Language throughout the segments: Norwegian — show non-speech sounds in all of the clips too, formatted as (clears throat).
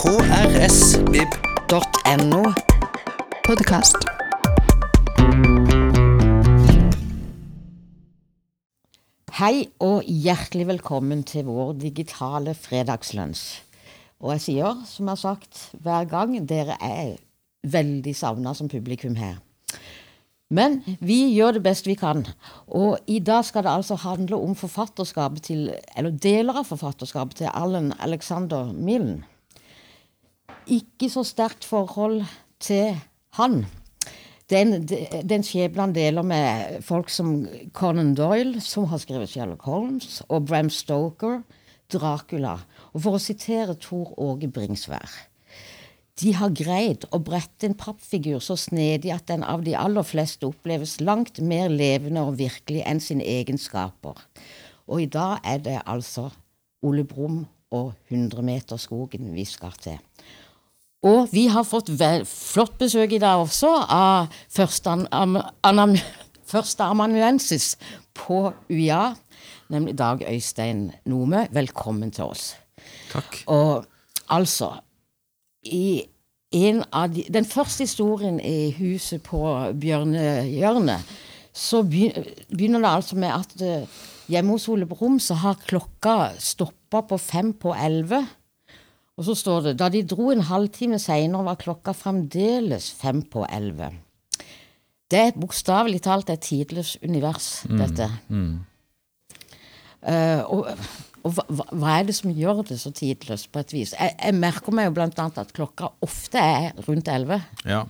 krsvib.no. Podkast. Hei og hjertelig velkommen til vår digitale fredagslunsj. Og jeg sier, som jeg har sagt hver gang, dere er veldig savna som publikum her. Men vi gjør det best vi kan. Og i dag skal det altså handle om forfatterskapet til, eller deler av forfatterskapet til Allen Alexander Millen. Ikke så sterkt forhold til han. Den, den skjebnen deler med folk som Conan Doyle, som har skrevet Sherlock Holmes, og Bram Stoker, Dracula. Og for å sitere Tor Åge Bringsvær De har greid å brette en pappfigur så snedig at den av de aller fleste oppleves langt mer levende og virkelig enn sine egenskaper. Og i dag er det altså Ole Brumm og 100-meterskogen vi skal til. Og vi har fått vel, flott besøk i dag også av førsteamanuensis (laughs) på UiA, nemlig Dag Øystein Nome. Velkommen til oss. Takk. Og altså i en av de, Den første historien i huset på Bjørnehjørnet, så begynner det altså med at uh, hjemme hos Ole Brumm så har klokka stoppa på fem på elleve. Og så står det da de dro en halvtime seinere, var klokka fremdeles fem på elleve. Det er bokstavelig talt et tidløst univers, dette. Mm. Uh, og, og hva, hva, er det som gjør det så tidløst, på et vis? Jeg, jeg merker meg jo annet at klokka ofte er rundt elleve. Ja.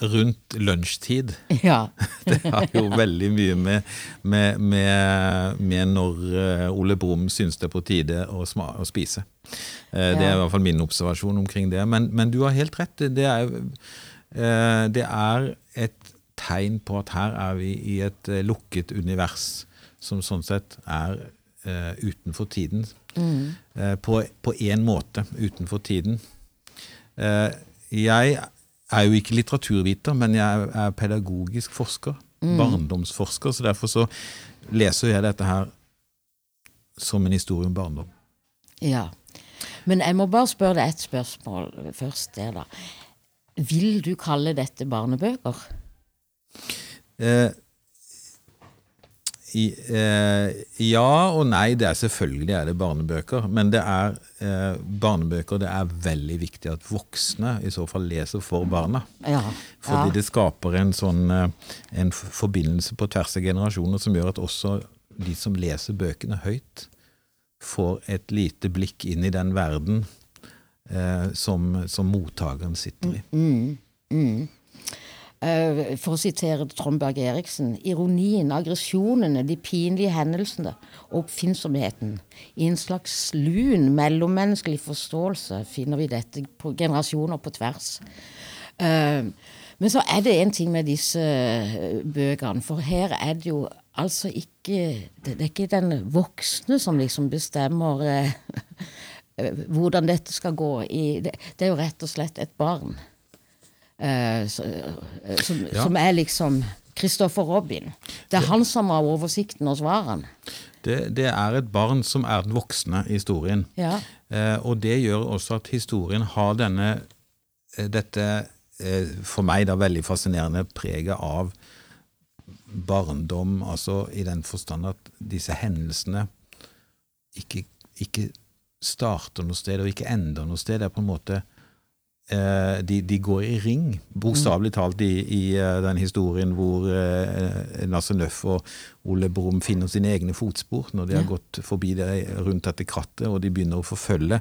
Rundt lunsjtid. Ja. (laughs) det har jo veldig mye med, med, med, med når uh, Ole Brumm syns det er på tide å, å spise. Ja. det er i hvert fall min observasjon omkring det. Men, men du har helt rett. Det er, uh, det er et tegn på at her er vi i et lukket univers som sånn sett er utenfor tiden. Mm. på én måte utenfor tiden. jeg er jo ikke litteraturviter, men jeg er pedagogisk forsker. Mm. Barndomsforsker. Så derfor så leser jeg dette her som en historie om barndom. Ja. Men jeg må bare spørre deg et spørsmål først. der da. Vil du kalle dette barnebøker? Eh, i, eh, ja og nei. Det er selvfølgelig er det barnebøker. Men det er eh, barnebøker det er veldig viktig at voksne i så fall leser for barna. Ja, Fordi ja. det skaper en sånn eh, en forbindelse på tvers av generasjoner som gjør at også de som leser bøkene høyt, får et lite blikk inn i den verden eh, som, som mottakeren sitter i. Mm, mm. Uh, for å sitere Trond Berg Eriksen, ironien, aggresjonene, de pinlige hendelsene og oppfinnsomheten. I en slags lun mellommenneskelig forståelse finner vi dette på generasjoner på tvers. Uh, men så er det en ting med disse bøkene, for her er det jo altså ikke Det er ikke den voksne som liksom bestemmer (laughs) hvordan dette skal gå. Det er jo rett og slett et barn. Uh, som, Ja. som er liksom Christopher Robin. Det er han som har oversikten og svarene. Det, det er et barn som er den voksne i historien. Ja. Eh, og det gjør også at historien har denne eh, dette eh, for meg da veldig fascinerende preget av barndom, altså i den forstand at disse hendelsene ikke, ikke starter noe sted og ikke ender noe sted. Det er på en måte eh, de, de går i ring, bokstavelig talt, i, i eh, den historien hvor eh, Nasse Nøff og Ole Brumm finner sine egne fotspor når de Ja. har gått forbi det rundt dette krattet, og de begynner å forfølge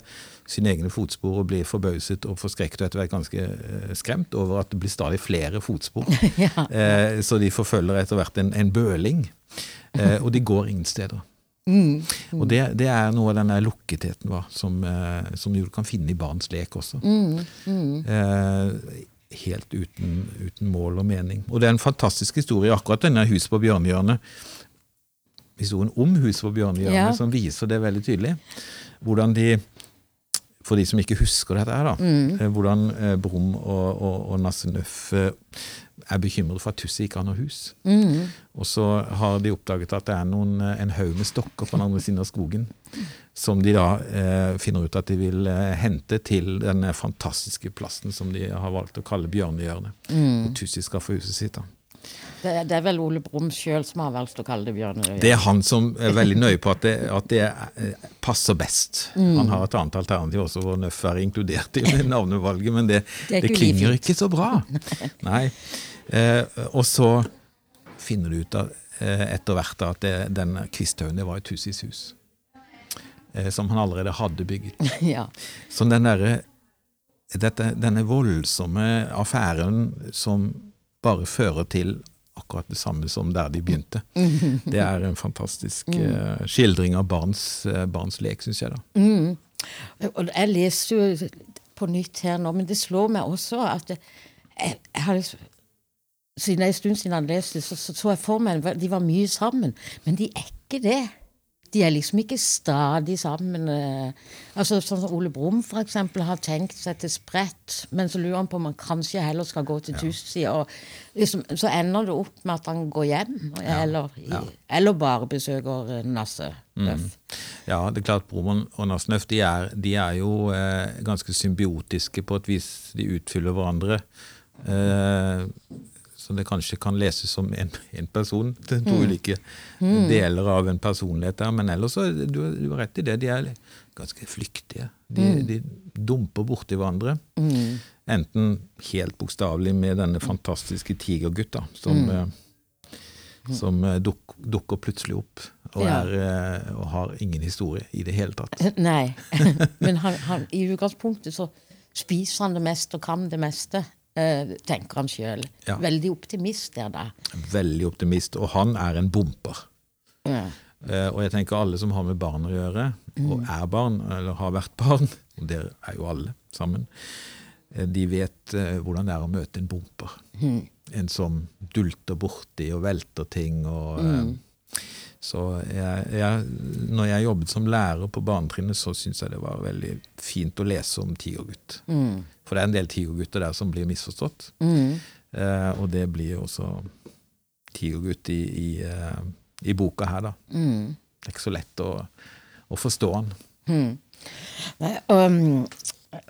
sine egne fotspor og blir forbauset og forskrekket og etter hvert ganske eh, skremt over at det blir stadig flere fotspor. (laughs) Ja. eh, så de forfølger etter hvert en, en bøling, eh, og de går ingen steder. Og det, det er noe av denne lukketheten va, som, eh, som du kan finne i barns lek også. Eh, helt uten, uten mål og mening. Og det er en fantastisk historie, akkurat denne Huset på Bjørnehjørnet. Historien om Huset på Bjørnehjørnet Ja. som viser det veldig tydelig. Hvordan de for de som ikke husker dette, her da, eh, hvordan eh, Brum og, og, og Nasse Nøff er bekymret for at Tussi ikke har noe hus. Og så har de oppdaget at det er noen, eh, en haug med stokker på den andre siden av skogen. som de da eh, finner ut at de vil eh, hente til den fantastiske plassen som de har valgt å kalle Bjørnehjørnet. Mm. Hvor Tussi Skaffehuset sitt. da. Det, det er vel Ole Brumm sjøl som har valgt å kalle det Bjørnerøy. Det er han som er veldig nøye på at det, at det eh, passer best. Han har et annet alternativ også hvor Nøff er inkludert i (laughs) navnevalget, men det, Det det, klinger ikke så bra. Nei. Eh, og så finner du ut av, eh, etter hvert at det, den Kvisthaugen det var et hus. Eh, som han allerede hadde bygget. (laughs) Ja. Så den derre dette, Denne voldsomme affæren som bare fører til akkurat det samme som der de begynte. (laughs) Det er en fantastisk eh, skildring av barns, barns lek, syns jeg. da. Mm. Og jeg leser jo på nytt her nå, men det slår meg også at jeg, jeg har liksom siden det er en stund siden han leste, så, så så jeg for meg de var mye sammen. Men de er ikke det. De er liksom ikke stadig sammen. eh. Altså Sånn som Ole Brumm eksempel har tenkt seg til spredt, men så lurer han på om han kanskje heller skal gå til Tussi. Og liksom, så ender det opp med at han går hjem, eller, eller bare besøker Nasse Nøff. Mm. Ja, det er klart Brumm og Nasnøff de er, de er jo eh, ganske symbiotiske på et vis. De utfyller hverandre. Eh, så det kanskje kan leses som en, en person. Det er to ulike deler av en personlighet der. Men ellers så du, du har rett i det. De er ganske flyktige. De, de dumper borti hverandre. Enten helt bokstavelig med denne fantastiske tigergutta som, eh, som eh, duk, dukker plutselig opp og, er, ja. og har ingen historie i det hele tatt. Nei. (laughs) Men han, han, i utgangspunktet så spiser han det meste og kan det meste, eh, tenker han sjøl. Ja. Veldig optimist der, da. Veldig optimist. Og han er en bomper. Ja. Eh, og jeg tenker alle som har med barn å gjøre, og er barn, eller har vært barn, (laughs) og dere er jo alle sammen, eh, de vet eh, hvordan det er å møte en bomper. En som dulter borti og velter ting. og... eh, Så jeg, jeg, når jeg jobbet som lærer på barnetrinnet, så syns jeg det var veldig fint å lese om tigergutt. For det er en del tigergutter der som blir misforstått. Eh, og det blir også tigergutt i, i, eh, i boka her, da. Det er ikke så lett å, å forstå han. Nei, um,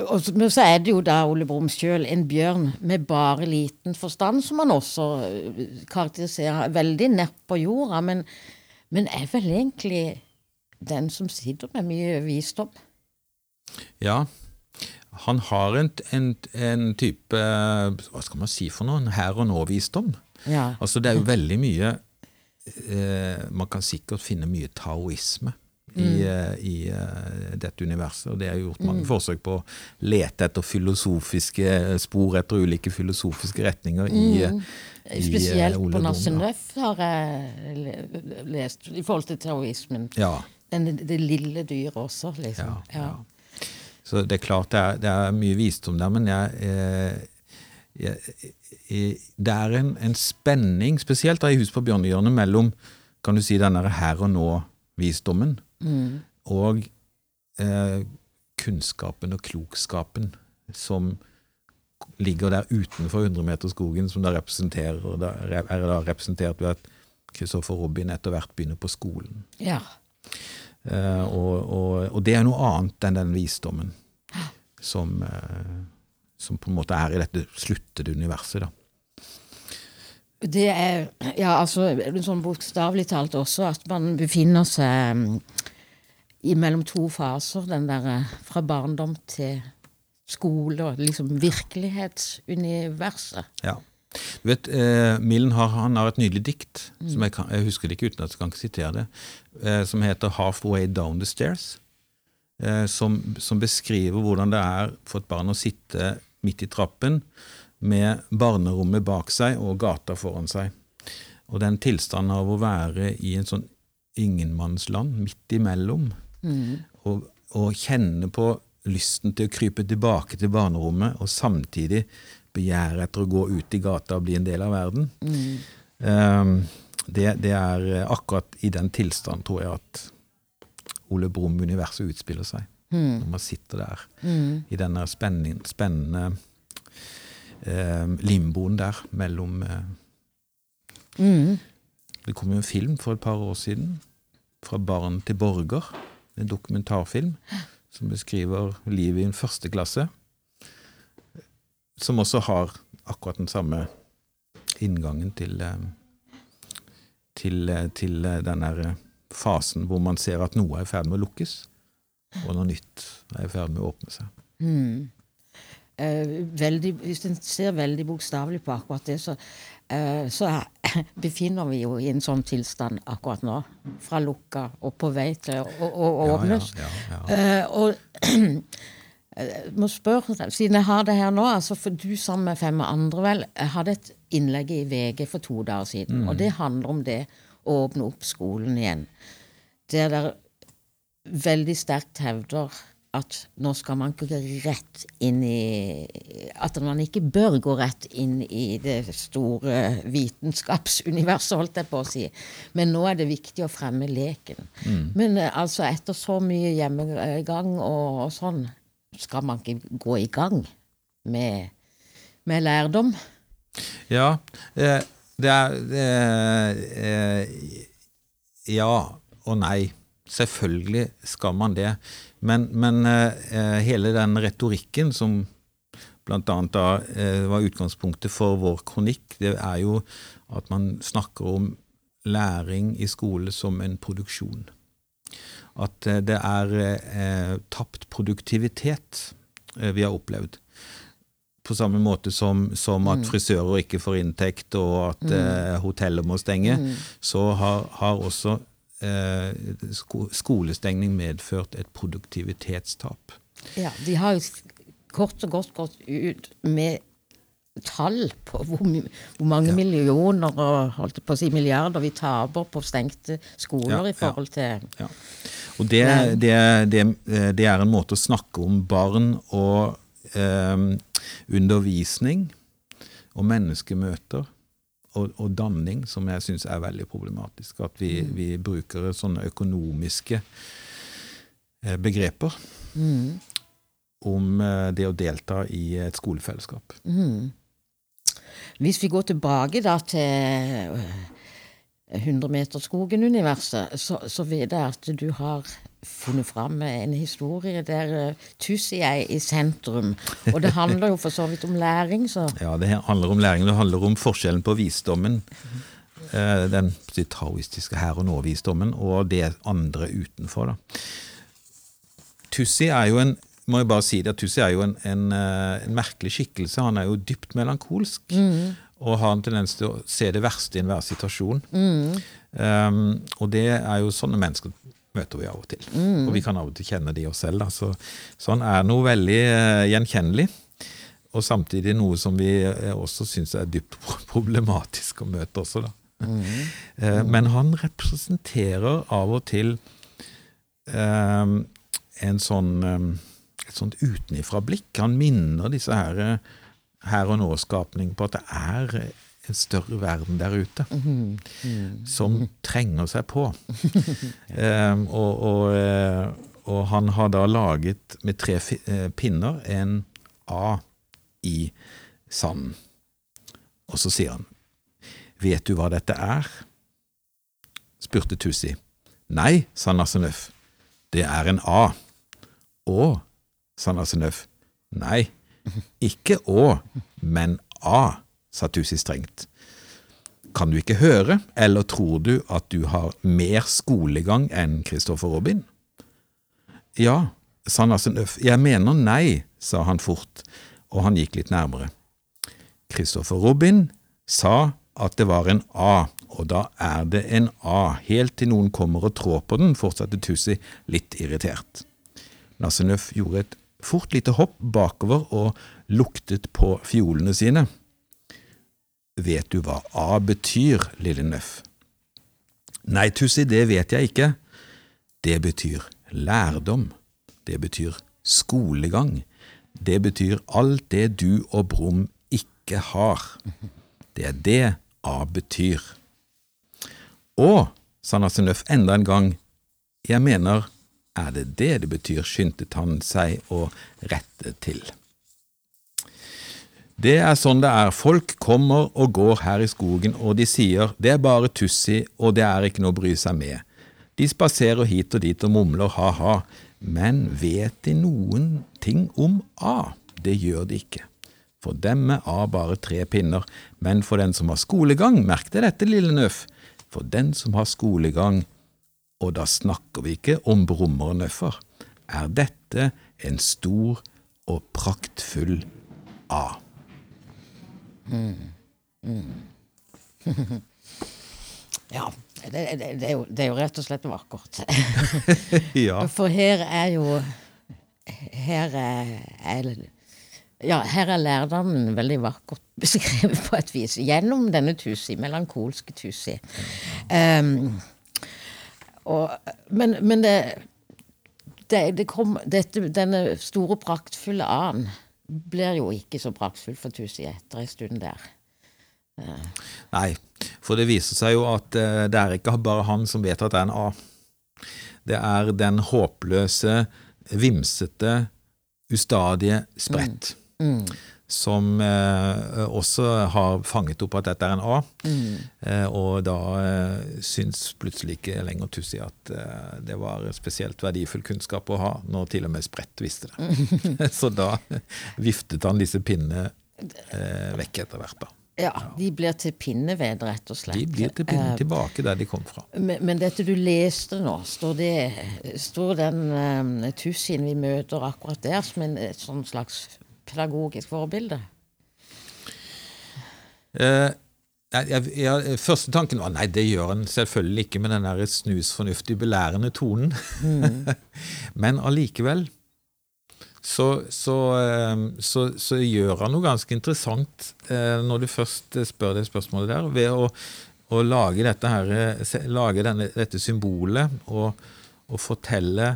og så, er det jo da Ole Brumm sjøl en bjørn med bare liten forstand, som han også uh, karakteriserer veldig nedpå jorda, men, men er vel egentlig den som sitter med mye visdom. Ja, han har en, en, en type Hva skal man si for noe? En her og nå-visdom. Ja. Altså, det er jo veldig mye eh, Man kan sikkert finne mye taoisme i, eh, i uh, dette universet. Og det er gjort mange forsøk på å lete etter filosofiske spor etter ulike filosofiske retninger i, eh, i Spesielt Ole på Nasse. Nøff har jeg lest, i forhold til terrorismen. Ja, Den, det lille dyret også, liksom. Ja, ja. Så det er klart det er, det er mye visdom der, men jeg, eh, Det er en, en spenning, spesielt da i Hus på Bjørnehjørnet, mellom kan du si, den her og nå-visdommen og eh, kunnskapen og klokskapen som ligger der utenfor 100-meterskogen, som da representerer, da, er da representert ved at Christopher Robin etter hvert begynner på skolen. Ja. Eh, og, og, og det er noe annet enn den visdommen som, eh, som på en måte er i dette sluttede universet. da. Det er ja, altså, sånn bokstavelig talt også at man befinner seg mm, mellom to faser. Den derre fra barndom til skole og liksom virkelighetsuniverset. Ja. Du vet, eh, Millen har, han har et nydelig dikt, som jeg, kan, jeg husker det ikke uten at jeg kan ikke sitere det, eh, som heter 'Halfway Down the Stairs'. Eh, som, som beskriver hvordan det er for et barn å sitte midt i trappen med barnerommet bak seg og gata foran seg. Og den tilstanden av å være i en sånn ingenmannsland midt imellom, og, og kjenne på lysten til å krype tilbake til barnerommet, og samtidig begjæret etter å gå ut i gata og bli en del av verden. Eh, det, det er akkurat i den tilstand, tror jeg, at Ole Brumm-universet utspiller seg. Når man sitter der i denne spennende, spennende eh, limboen der mellom eh, Det kom jo en film for et par år siden, 'Fra barn til borger', en dokumentarfilm som beskriver livet i en første klasse. Som også har akkurat den samme inngangen til, eh, til, eh, til eh, den der fasen hvor man ser at noe er i ferd med å lukkes, og noe nytt er i ferd med å åpne seg. Mm. Eh, veldig, hvis en ser veldig bokstavelig på akkurat det, så, eh, så er, (laughs) befinner vi jo i en sånn tilstand akkurat nå. Fra lukka og på vei til å, å, å åpnes. Ja, ja, ja, Eh, og (clears throat) må spørre, siden jeg har det her nå, altså for du sammen med fem andre vel, hadde et innlegg i VG for to dager siden, og det handler om det å åpne opp skolen igjen. Der dere veldig sterkt hevder at nå skal man gå rett inn i At man ikke bør gå rett inn i det store vitenskapsuniverset, holdt jeg på å si. Men nå er det viktig å fremme leken. Men eh, altså, etter så mye hjemmegang og, og sånn, skal man ikke gå i gang med, med lærdom? Ja, eh, det er det, eh, Ja og nei. Selvfølgelig skal man det. Men, men eh, hele den retorikken som annet da eh, var utgangspunktet for vår kronikk, det er jo at man snakker om læring i skole som en produksjon. At eh, det er eh, tapt produktivitet eh, vi har opplevd på samme måte som, som at frisører ikke får inntekt, og at eh, hoteller må stenge, så har, har også skolestengning medført et produktivitetstap. Ja, De har jo kort og godt gått ut med tall på hvor, hvor mange millioner og holdt på å si milliarder vi taper på stengte skoler Ja, i forhold til Ja. Og det, det, det, det er en måte å snakke om barn og eh, undervisning og menneskemøter og, og danning som jeg syns er veldig problematisk. At vi, vi bruker sånne økonomiske eh, begreper om eh, det å delta i et skolefellesskap. Hvis vi går tilbake da til øh, 100-meterskogen-universet, så, så vet jeg at du har funnet fram en historie der uh, Tussi er i sentrum. Og det handler jo for så vidt om læring, så (laughs) Ja, det handler om læring. Det handler om forskjellen på visdommen, eh, den taoistiske her og nå-visdommen, og det andre utenfor. da. Tussi er jo en må jeg bare si det, at Tussi er jo en, en, eh, en merkelig skikkelse. Han er jo dypt melankolsk. Og har en tendens til å se det verste i enhver situasjon. Um, og det er jo sånne mennesker møter vi av og til. Og vi kan av og til kjenne de oss selv. Så, sånn er noe veldig eh, gjenkjennelig. Og samtidig noe som vi eh, også syns er dypt (laughs) problematisk å møte også, da. Eh, Men han representerer av og til eh, en sånn, eh, et sånt utenifra-blikk. Han minner disse her, her og nå-skapning på at det er en større verden der ute som trenger seg på. (laughs) um, og, og, eh, og han har da laget med tre eh, pinner en A i sanden. Og så sier han Vet du hva dette er? spurte Tussi. Nei, sa Nassenøff. Det er en A. Å, sa Nassenøff. Nei, ikke Å, men A, sa Tussi strengt. Kan du ikke høre, eller tror du at du har mer skolegang enn Christopher Robin? Ja, sa Nassenøff. Jeg mener nei, sa han fort, og han gikk litt nærmere. Christopher Robin sa at det var en A, og da er det en A, helt til noen kommer og trår på den, fortsatte Tussi litt irritert. Nassenøff gjorde et fort lite hopp bakover og luktet på fiolene sine. Vet du hva A betyr, lille Nøff? Nei, Tussi, det vet jeg ikke. Det betyr lærdom. Det betyr skolegang. Det betyr alt det du og Brum ikke har. Det er det A betyr. Å, sa Nassenøff enda en gang, jeg mener, er det det det betyr, skyndte han seg å rette til. Det er sånn det er, folk kommer og går her i skogen, og de sier det er bare Tussi, og det er ikke noe å bry seg med. De spaserer hit og dit og mumler ha-ha, men vet de noen ting om A? Det gjør de ikke. For dem er A bare tre pinner, men for den som har skolegang, merk deg dette, lille nøff, for den som har skolegang, og da snakker vi ikke om brummer og nøffer, er dette en stor og praktfull A. (laughs) Ja, det, det, det, er jo, det er jo rett og slett vakkert. (laughs) (laughs) Ja, For her er jo Her er, er ja, her er lærdommen veldig vakkert beskrevet på et vis, gjennom denne Tusi, melankolske Tusi. Um, og, men, men det, det, det kom, dette, denne store, praktfulle A-en blir jo ikke så praktfull for Tusi etter en stund der. Nei, for det viser seg jo at eh, det er ikke bare han som vet at det er en A. Det er den håpløse, vimsete, ustadige sprett. Som eh, også har fanget opp at dette er en A. Eh, og da eh, syns plutselig ikke lenger Tussi at eh, det var spesielt verdifull kunnskap å ha, når til og med Sprett visste det. (laughs) Så da viftet han disse pinnene eh, vekk etter hvert. da. Ja, de blir til pinneved, rett og slett. De blir til pinne tilbake der de kom fra. Men, men dette du leste nå, står, det, står den um, Tussien vi møter akkurat der, som en, et sånn slags pedagogisk forbilde? Eh, jeg, jeg, første tanken var nei, det gjør han selvfølgelig ikke med den der snusfornuftig belærende tonen. (laughs) Men allikevel så, så, eh, så, så gjør han noe ganske interessant eh, når du først spør det spørsmålet der, ved å, å lage, dette, her, eh, lage denne, dette symbolet og, og fortelle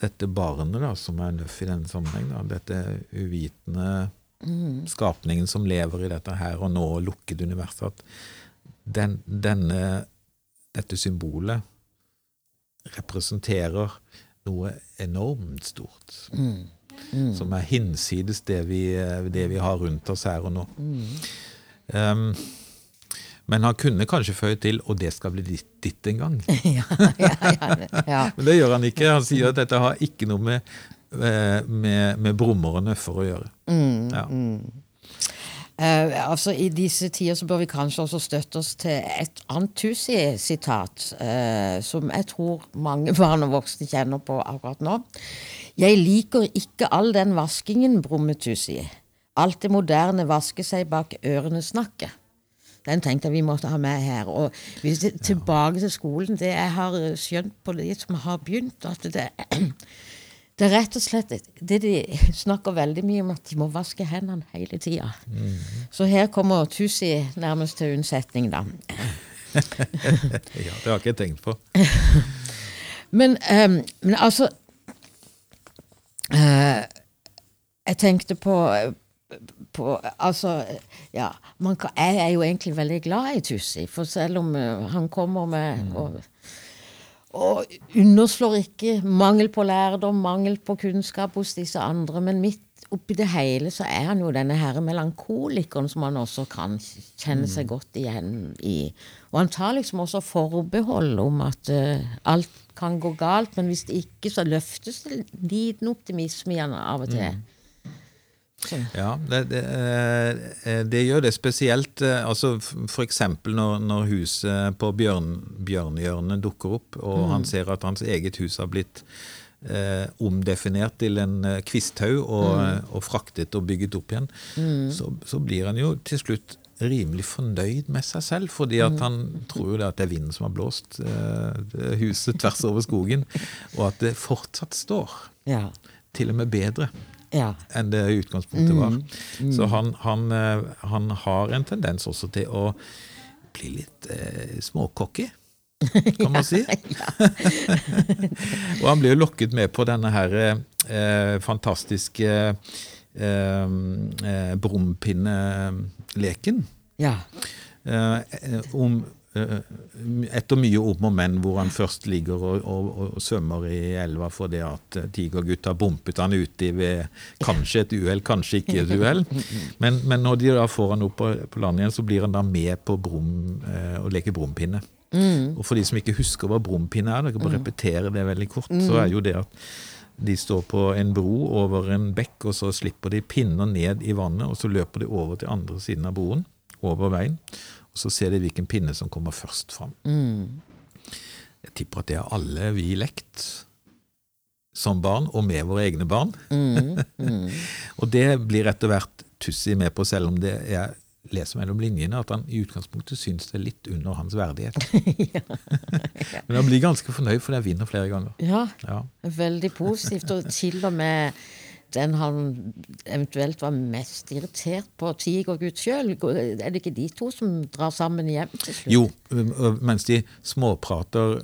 dette barnet, da, som er Nøff i denne sammenheng, da, dette uvitende skapningen som lever i dette her og nå lukkede universet, at den, denne, dette symbolet representerer noe enormt stort. Som er hinsides det vi, det vi har rundt oss her og nå. Um, men han kunne kanskje føye til 'og det skal bli ditt, ditt en gang'. (laughs) ja, ja. Men det gjør han ikke. Han sier at dette har ikke noe med, eh, med, med brummer og nøffer å gjøre. Ja. Eh, altså I disse tider så bør vi kanskje også støtte oss til et annet Tusi-sitat, uh, som jeg tror mange (laughs) barn og voksne kjenner på akkurat nå. Jeg liker ikke all den vaskingen, brummet Tusi. Alt det moderne vasker seg bak ørene snakke. Den tenkte jeg vi måtte ha med her. Og hvis det, tilbake til skolen, det jeg har skjønt på de som har begynt, at det, (clears throat) det er rett og slett det de snakker veldig mye om, at de må vaske hendene hele tida. Så her kommer Tusi nærmest til unnsetning, da. (laughs) ja, det har ikke jeg tenkt på. (laughs) Men, um, men altså uh, Jeg tenkte på, på Altså, ja man kan, Jeg er jo egentlig veldig glad i Tussi, for selv om eh, han kommer med og, og underslår ikke mangel på lærdom, mangel på kunnskap hos disse andre, men midt oppi det hele så er han jo denne her melankolikeren som han også kan kjenne seg godt igjen i. Og han tar liksom også forbehold om at uh, alt kan gå galt, men hvis det ikke, så løftes det en liten optimisme igjen av og til. Sånn. Ja, det, det, eh, det gjør det spesielt eh, altså F.eks. når, når huset på bjørn, Bjørnhjørnet dukker opp, og han ser at hans eget hus har blitt eh, omdefinert til en eh, kvisthaug og, og fraktet og bygget opp igjen, så, så blir han jo til slutt rimelig fornøyd med seg selv, fordi at han tror jo det at det er vinden som har blåst eh, huset tvers over skogen, og at det fortsatt står. Ja. Til og med bedre ja. enn det utgangspunktet var. Så han, han, eh, han har en tendens også til å bli litt eh, småcocky, kan man (laughs) si. (laughs) og han blir jo lokket med på denne her eh, fantastiske eh, eh, ja. Eh, eh, om etter mye om og men, hvor han først ligger og, og, og svømmer i elva fordi at Tigergutt har bumpet han uti ved kanskje et uhell, kanskje ikke et uhell. Men, men når de da får han opp på, på land igjen, så blir han da med på brum, eh, å leke brumpinne. Og for de som ikke husker hva brompinne er, dere kan bare repetere det veldig kort, så er jo det at de står på en bro over en bekk, og så slipper de pinner ned i vannet, og så løper de over til andre siden av broen, over veien, så ser de hvilken pinne som kommer først fram. Jeg tipper at det har alle vi lekt som barn, og med våre egne barn. (laughs) og det blir etter hvert Tussi med på, selv om det jeg leser mellom linjene, at han i utgangspunktet syns det er litt under hans verdighet. (laughs) Men han blir ganske fornøyd fordi han vinner flere ganger. Ja, Ja. veldig positivt. Og til og med den han eventuelt var mest irritert på, Tigergutt sjøl. Er det ikke de to som drar sammen hjem til slutt? Jo, mens de småprater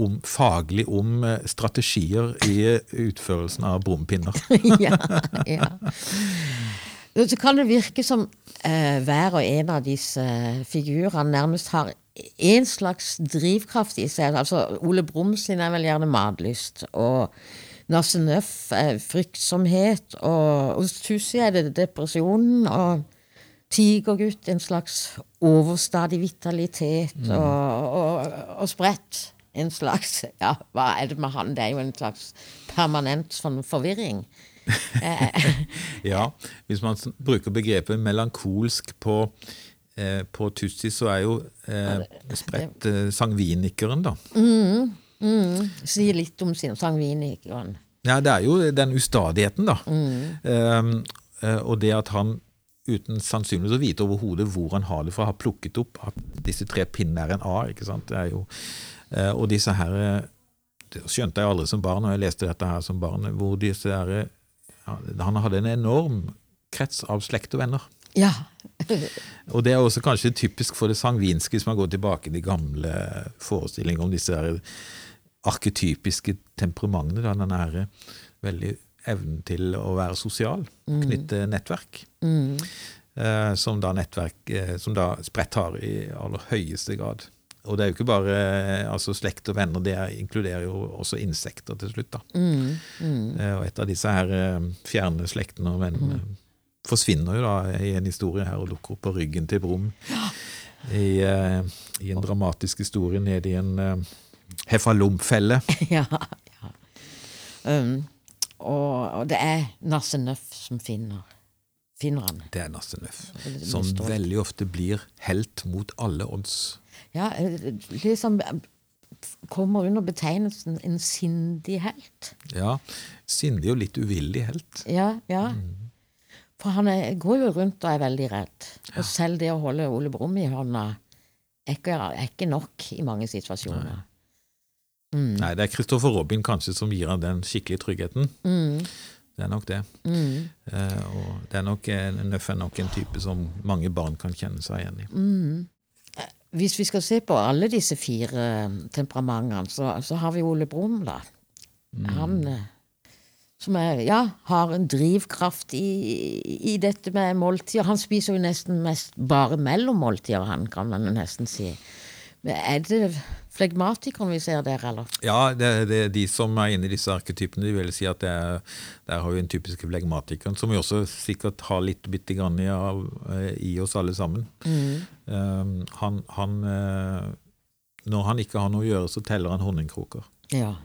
om, faglig om strategier i utførelsen av brompinner. (laughs) ja, ja. Så kan det virke som eh, hver og en av disse figurene nærmest har en slags drivkraft i seg. Altså Ole Brumm sin er vel gjerne matlyst, og Nasse Nøff er fryktsomhet, og hos Tussi er det depresjonen, og Tigergutt en slags overstadig vitalitet, og, og, og spredt. en slags (laughs) Ja, hva er det med han? Det er jo en slags permanent sånn forvirring. (laughs) Ja, Hvis man bruker begrepet melankolsk på, eh, på Tussi, så er jo eh, spredt eh, sangvinikeren, da. Si litt om sin sangvinikeren. Ja, det er jo den ustadigheten, da. Um, eh, og det at han uten sannsynligvis å vite overhodet hvor han har det fra, har plukket opp at disse tre pinnene er en A. ikke sant? Det er jo, uh, og disse her eh, Det skjønte jeg aldri som barn, og jeg leste dette her som barn, hvor disse her ja, Han hadde en enorm krets av slekt og venner. Ja. (laughs) Og det er også kanskje typisk for det sangvinske, hvis man går tilbake til de gamle forestillinger om disse der arketypiske temperamentene. Da, den her veldig evnen til å være sosial, knytte nettverk. Eh, som da nettverk eh, som da Spredt har i aller høyeste grad. Og det er jo ikke bare eh, altså slekt og venner, det er, inkluderer jo også insekter til slutt. da. Eh, og et av disse her eh, fjerne slektene og vennene forsvinner jo da i en historie her og dukker opp på ryggen til Brum. I, eh, I en dramatisk historie nede i en heffalomfelle. (laughs) ja, ja. Um, og, og det er Nasse Nøff som finner, finner han. Det er Nasse Nøff, som veldig ofte blir helt mot alle odds. Ja, liksom kommer under betegnelsen en sindig helt. Ja, Sindig og litt uvillig helt. Ja, ja. Mm. For han er, går jo rundt og er veldig redd. Og selv det å holde Ole Brumm i hånda er ikke, er ikke nok i mange situasjoner. Nei, det er Christopher Robin kanskje som gir han den skikkelige tryggheten. Mm. Det er nok det. Eh, og det er nok, Nøff er nok en type som mange barn kan kjenne seg igjen i. Hvis vi skal se på alle disse fire eh, temperamentene, så, så har vi Ole Brumm, da. Han eh, som er, ja, har en drivkraft i, i dette med måltider. Han spiser jo nesten mest bare mellom måltider, han, kan man nesten si. Er det flegmatikeren vi ser der, eller? Ja, det, det, de som er inne i disse arketypene, de vil si at det er, der har vi en typisk flegmatikeren, som vi også sikkert har litt bitte grann i, eh, i oss alle sammen. Um, han, han eh, Når han ikke har noe å gjøre, så teller han honningkroker. Ja.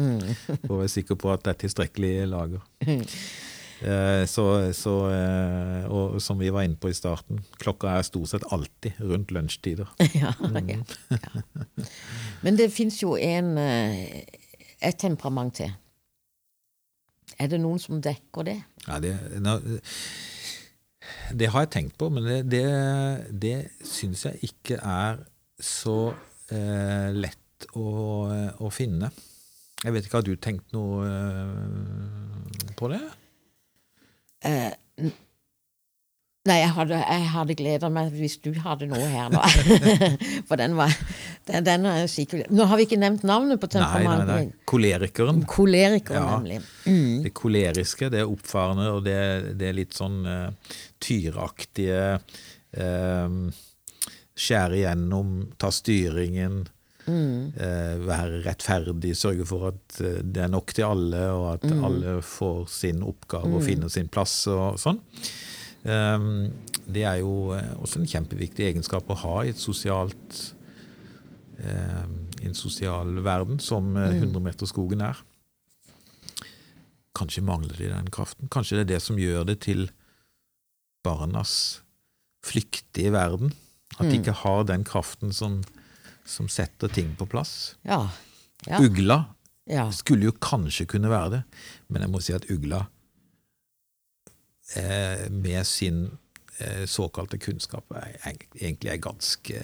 Mm. For å være sikker på at det er tilstrekkelig lager. (laughs) Eh, så, så, eh, og som vi var inne på i starten, klokka er stort sett alltid rundt lunsjtider. (laughs) ja, ja, ja. Men det fins jo en eh, et temperament til. Er det noen som dekker det? Ja, det, nå, det har jeg tenkt på, men det, det, det syns jeg ikke er så eh, lett å, å finne. Jeg vet ikke, Har du tenkt noe eh, på det? Nei, jeg hadde, jeg hadde gleda meg hvis du hadde noe her nå. (laughs) For den var den, den er sikkert Nå har vi ikke nevnt navnet på temperamentet. Nei, nei, nei. Kolerikeren. Kolerikeren, Ja. nemlig. Mm. Det koleriske, det oppfarende og det, det litt sånn uh, tyraktige uh, Skjære igjennom, ta styringen, eh, være rettferdig, sørge for at eh, det er nok til alle, og at alle får sin oppgave og finner sin plass og sånn. Um, det er jo eh, også en kjempeviktig egenskap å ha i et sosialt eh, i en sosial verden, som eh, 100-meterskogen er. Kanskje mangler de den kraften. Kanskje det er det som gjør det til barnas flyktige verden. At de ikke har den kraften som, som setter ting på plass. Ja. Ja. Ugla ja. skulle jo kanskje kunne være det, men jeg må si at ugla eh, med sin eh, såkalte kunnskap er, eg- egentlig er ganske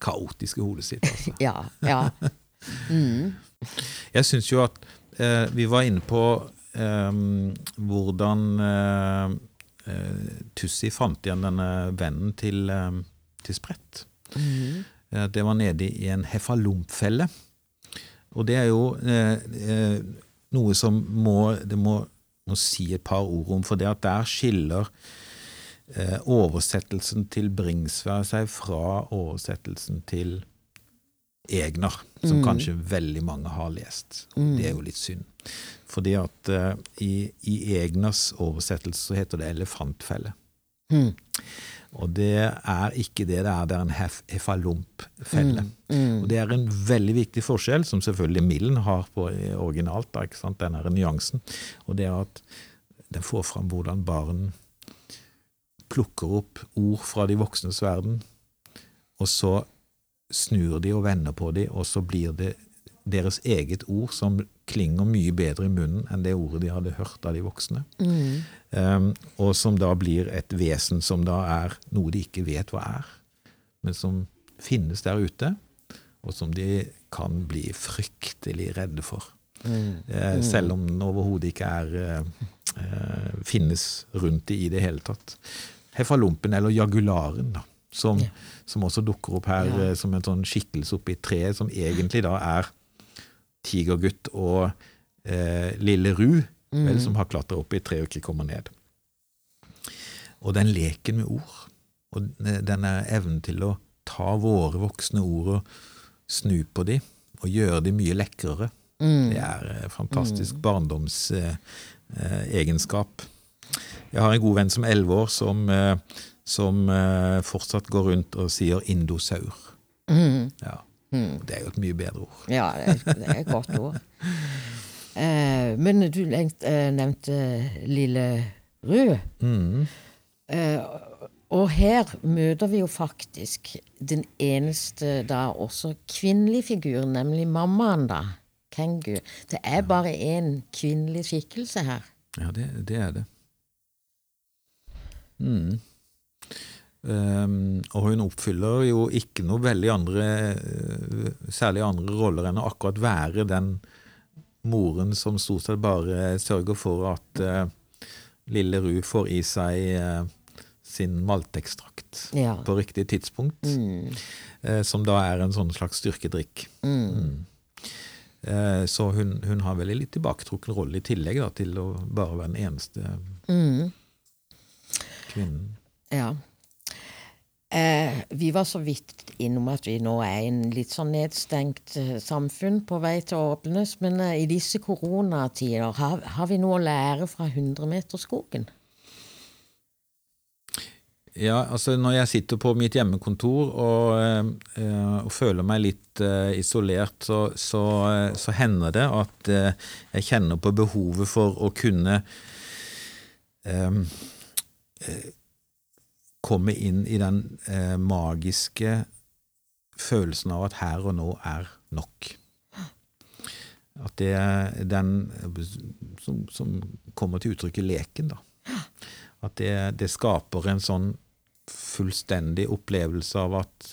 kaotisk i hodet sitt. Altså. (laughs) Ja. ja. Mm. (laughs) Jeg syns jo at eh, vi var inne på eh, hvordan eh, eh, Tussi fant igjen denne vennen til, eh, til Sprett. Eh, det var nede i en hefalompfelle. Og det er jo eh, eh, noe som må, det må, må si et par ord om, for det at der skiller eh, oversettelsen til Bringsvær seg fra oversettelsen til Egner, som kanskje veldig mange har lest. Det er jo litt synd. Fordi at eh, i, i Egners oversettelse så heter det elefantfelle. Og det er ikke det det er, det er en hef, mm. Og det er en veldig viktig forskjell, som selvfølgelig Millen har på originalt, da, ikke sant? den her nyansen. Og det er at den får fram hvordan barn plukker opp ord fra de voksnes verden, og så snur de og vender på de, og så blir det deres eget ord som klinger mye bedre i munnen enn det ordet de hadde hørt av de voksne. Um, og som da blir et vesen som da er noe de ikke vet hva er, men som finnes der ute, og som de kan bli fryktelig redde for. Eh, selv om den overhodet ikke er uh, finnes rundt det i det hele tatt. Hefalumpen, eller jagularen, da, som, som også dukker opp her eh, som en sånn skikkelse oppi treet, som egentlig da er Tigergutt og eh, Lille Ru, vel, som har klatra opp i tre og ikke kommer ned. Og den leken med ord, og denne evnen til å ta våre voksne ord og snu på de, og gjøre de mye lekrere, det er en fantastisk barndomsegenskap. Jeg har en god venn som er elleve år, som, eh, som eh, fortsatt går rundt og sier indosaur. Ja. Det er jo et mye bedre ord. Ja, det er, det er et godt ord. (laughs) Eh, men du eh, nevnte Lille Rød. Mm. Eh, og her møter vi jo faktisk den eneste da også kvinnelige figuren, nemlig mammaen, da. Kengu. Det er bare én kvinnelig skikkelse her. Ja, det, det er det. Mm. Um, og hun oppfyller jo ikke noe veldig andre uh, særlig andre roller enn å akkurat være den moren som stort sett bare sørger for at uh, lille Ru får i seg uh, sin maltekstrakt Ja. på riktig tidspunkt, uh, som da er en sånn slags styrkedrikk. Mm. Uh, så hun, hun har veldig litt tilbaketrukken rolle i tillegg da, til å bare være den eneste kvinnen. Ja. Eh, vi var så vidt innom at vi nå er i en litt sånn nedstengt eh, samfunn på vei til å åpnes, men eh, i disse koronatider, har, har vi noe å lære fra 100-meterskogen? Ja, altså når jeg sitter på mitt hjemmekontor og, eh, og føler meg litt eh, isolert, så, så, eh, så hender det at eh, jeg kjenner på behovet for å kunne eh, eh, komme inn i den eh, magiske følelsen av at her og nå er nok. At det er den som, som kommer til uttrykk i leken, da. At det, det skaper en sånn fullstendig opplevelse av at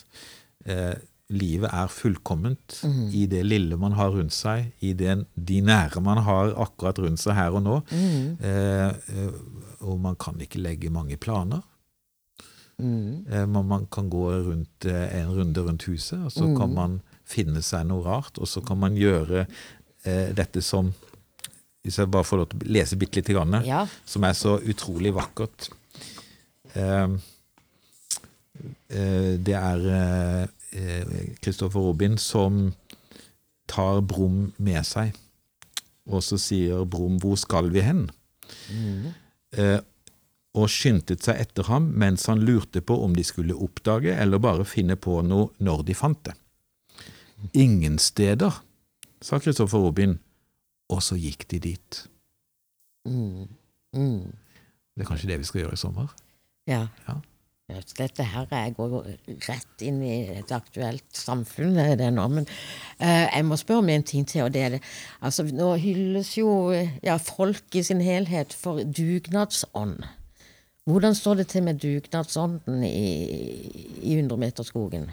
eh, livet er fullkomment i det lille man har rundt seg, i det, de nære man har akkurat rundt seg her og nå. Mm. eh, og man kan ikke legge mange planer. Eh, man, kan gå rundt, eh, en runde rundt huset, og så kan man finne seg noe rart, og så kan man gjøre eh, dette som Hvis jeg bare får lov til å lese bitte lite grann, Ja. som er så utrolig vakkert. Eh, eh, det er Kristoffer Robin som tar Brum med seg, og så sier Brum 'Hvor skal vi hen?' Eh, og skyndte seg etter ham mens han lurte på om de skulle oppdage eller bare finne på noe når de fant det. ingen steder, sa Kristoffer Robin. Og så gikk de dit. Mm. Mm. Det er kanskje det vi skal gjøre i sommer? Ja. Ja. Dette her jeg går rett inn i et aktuelt samfunn, det det nå. Men uh, jeg må spørre om en ting til, og det er det Altså, nå hylles jo ja, folk i sin helhet for dugnadsånd. Hvordan står det til med dugnadsånden i, i 100-meterskogen?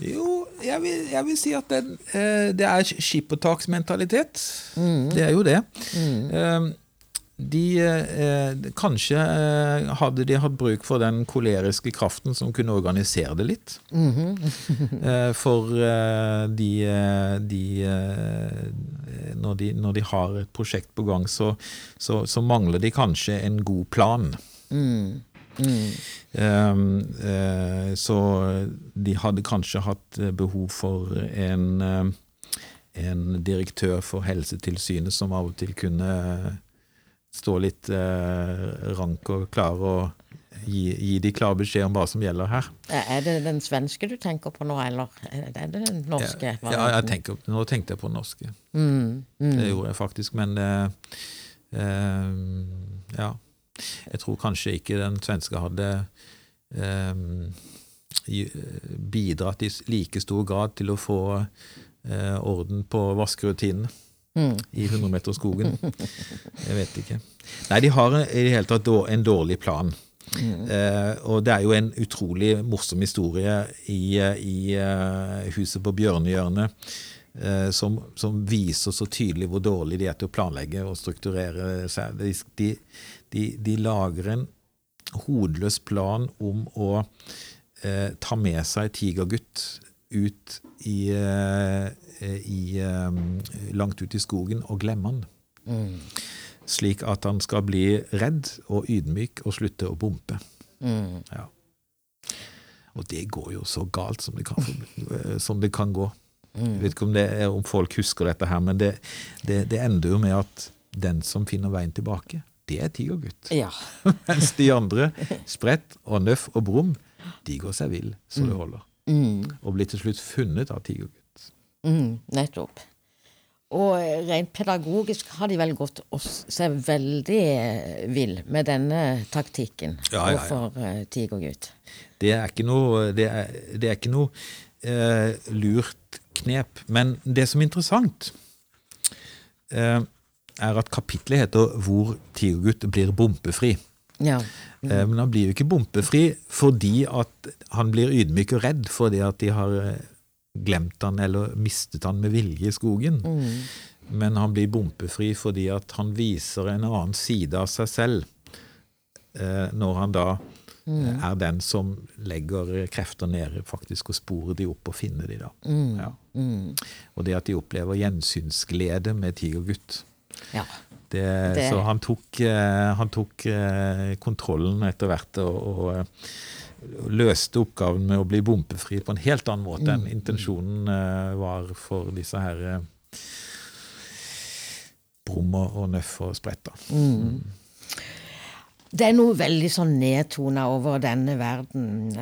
Jo, jeg vil, jeg vil si at den, eh, det er skippertaksmentalitet. Det er jo det. Eh, de, eh, kanskje eh, hadde de hatt bruk for den koleriske kraften som kunne organisere det litt. (laughs) Eh, for eh, de, eh, de, eh, når de Når de har et prosjekt på gang, så, så, så mangler de kanskje en god plan. Mm. eh, så de hadde kanskje hatt eh, behov for en, eh, en direktør for Helsetilsynet som av og til kunne stå litt eh, rank og klar og gi, gi de klar beskjed om hva som gjelder her. Eh, Er det den svenske du tenker på nå, eller er det den norske? Ja, ja, jeg tenker, nå tenkte jeg på den norske. Mm, mm. Det gjorde jeg faktisk, men eh, eh, ja. Jeg tror kanskje ikke den svenske hadde eh, bidratt i like stor grad til å få eh, orden på vaskerutinene Mm. i 100-meterskogen. Jeg vet ikke. Nei, de har i det hele tatt en dårlig plan. Eh, og det er jo en utrolig morsom historie i, eh, i eh, Huset på Bjørnehjørnet eh, som, som viser så tydelig hvor dårlig de er til å planlegge og strukturere seg. De, de, de lager en hodeløs plan om å eh, ta med seg Tigergutt ut i, eh, i eh, langt ut i skogen og glemme han. Slik at han skal bli redd og ydmyk og slutte å bompe. Mm. Ja. Og det går jo så galt som det kan, som det kan gå. Jeg vet ikke om, det er, om folk husker dette her, men det, det, det ender jo med at den som finner veien tilbake, det er Tigergutt. Ja. (laughs) Mens de andre, Sprett og Nøff og Brum, de går seg vill så det holder. Mm. Og blir til slutt funnet av Tigergutt. Mm, nettopp. Og rent pedagogisk har de vel gått oss seg veldig eh, vill med denne taktikken Ja, ja, ja. overfor eh, Tigergutt. Det er ikke noe, det er, det er ikke noe eh, lurt knep. Men det som er interessant, eh, er at kapitlet heter 'Hvor Tigergutt blir bompefri'. Ja. Mm. men han blir jo ikke bompefri fordi at han blir ydmyk og redd fordi at de har eh, glemt han eller mistet han med vilje i skogen. Men han blir bompefri fordi at han viser en annen side av seg selv eh, når han da mm. er den som legger krefter nede faktisk og sporer de opp og finner de da. Ja. Mm. Og det at de opplever gjensynsglede med Tigergutt. ja. Det, Det- Så han tok, eh, han tok eh, kontrollen etter hvert og, og eh, løste oppgaven med å bli bompefri på en helt annen måte enn intensjonen eh, var for disse her Brummer og Nøff og Spretta. Det er noe veldig sånn nedtona over denne verden.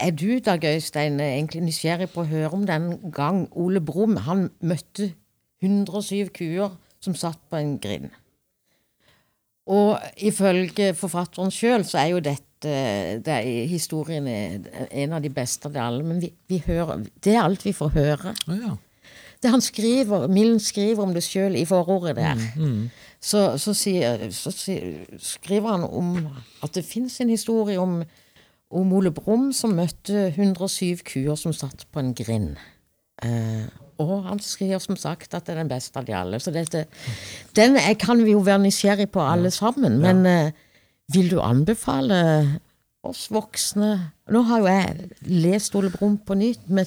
Er du, Dag Øystein, egentlig nysgjerrig på å høre om den gang Ole Brumm han møtte 107 kuer som satt på en grind? Og ifølge forfatteren sjøl så er jo dette det er, historien er en av de beste av det alle, men vi, vi hører, det er alt vi får høre. Ja. Det han skriver, Millen skriver om det sjøl i forordet der. Så, så, sier, så skriver han om at det fins en historie om, om Ole Brumm som møtte 107 kuer som satt på en grind. Eh, og han skriver som sagt at det er den beste av de alle. Så dette, den kan vi jo være nysgjerrig på alle sammen. Men eh, vil du anbefale oss voksne Nå har jo jeg lest Ole Brumm på nytt. Men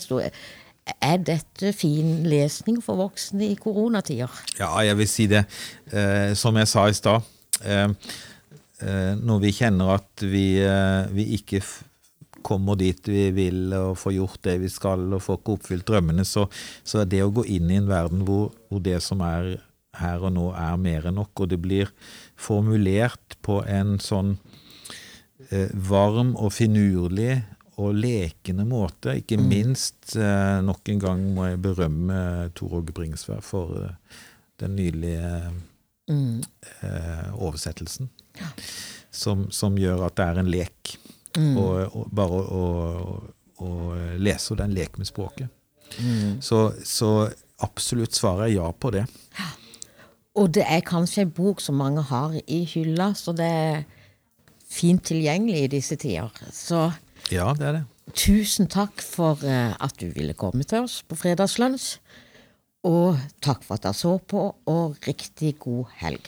er dette fin lesning for voksne i koronatider? Ja, jeg vil si det. Eh, som jeg sa i stad, eh, eh, når vi kjenner at vi, eh, vi ikke kommer dit vi vil og får gjort det vi skal og får ikke oppfylt drømmene, så, så er det å gå inn i en verden hvor, hvor det som er her og nå, er mer enn nok, og det blir formulert på en sånn eh, varm og finurlig og lekende måte. Ikke minst eh, nok en gang må jeg berømme Tor Åge Bringsvær for eh, den nydelige eh, oversettelsen. Som, som gjør at det er en lek. Og, og bare å, å, å lese, og det er en lek med språket. Så, så absolutt svaret er ja på det. Og det er kanskje en bok som mange har i hylla, så det er fint tilgjengelig i disse tider. Så Ja, det er det. tusen takk for eh, at du ville komme til oss på Fredagslunsj. Og takk for at dere så på, og riktig god helg.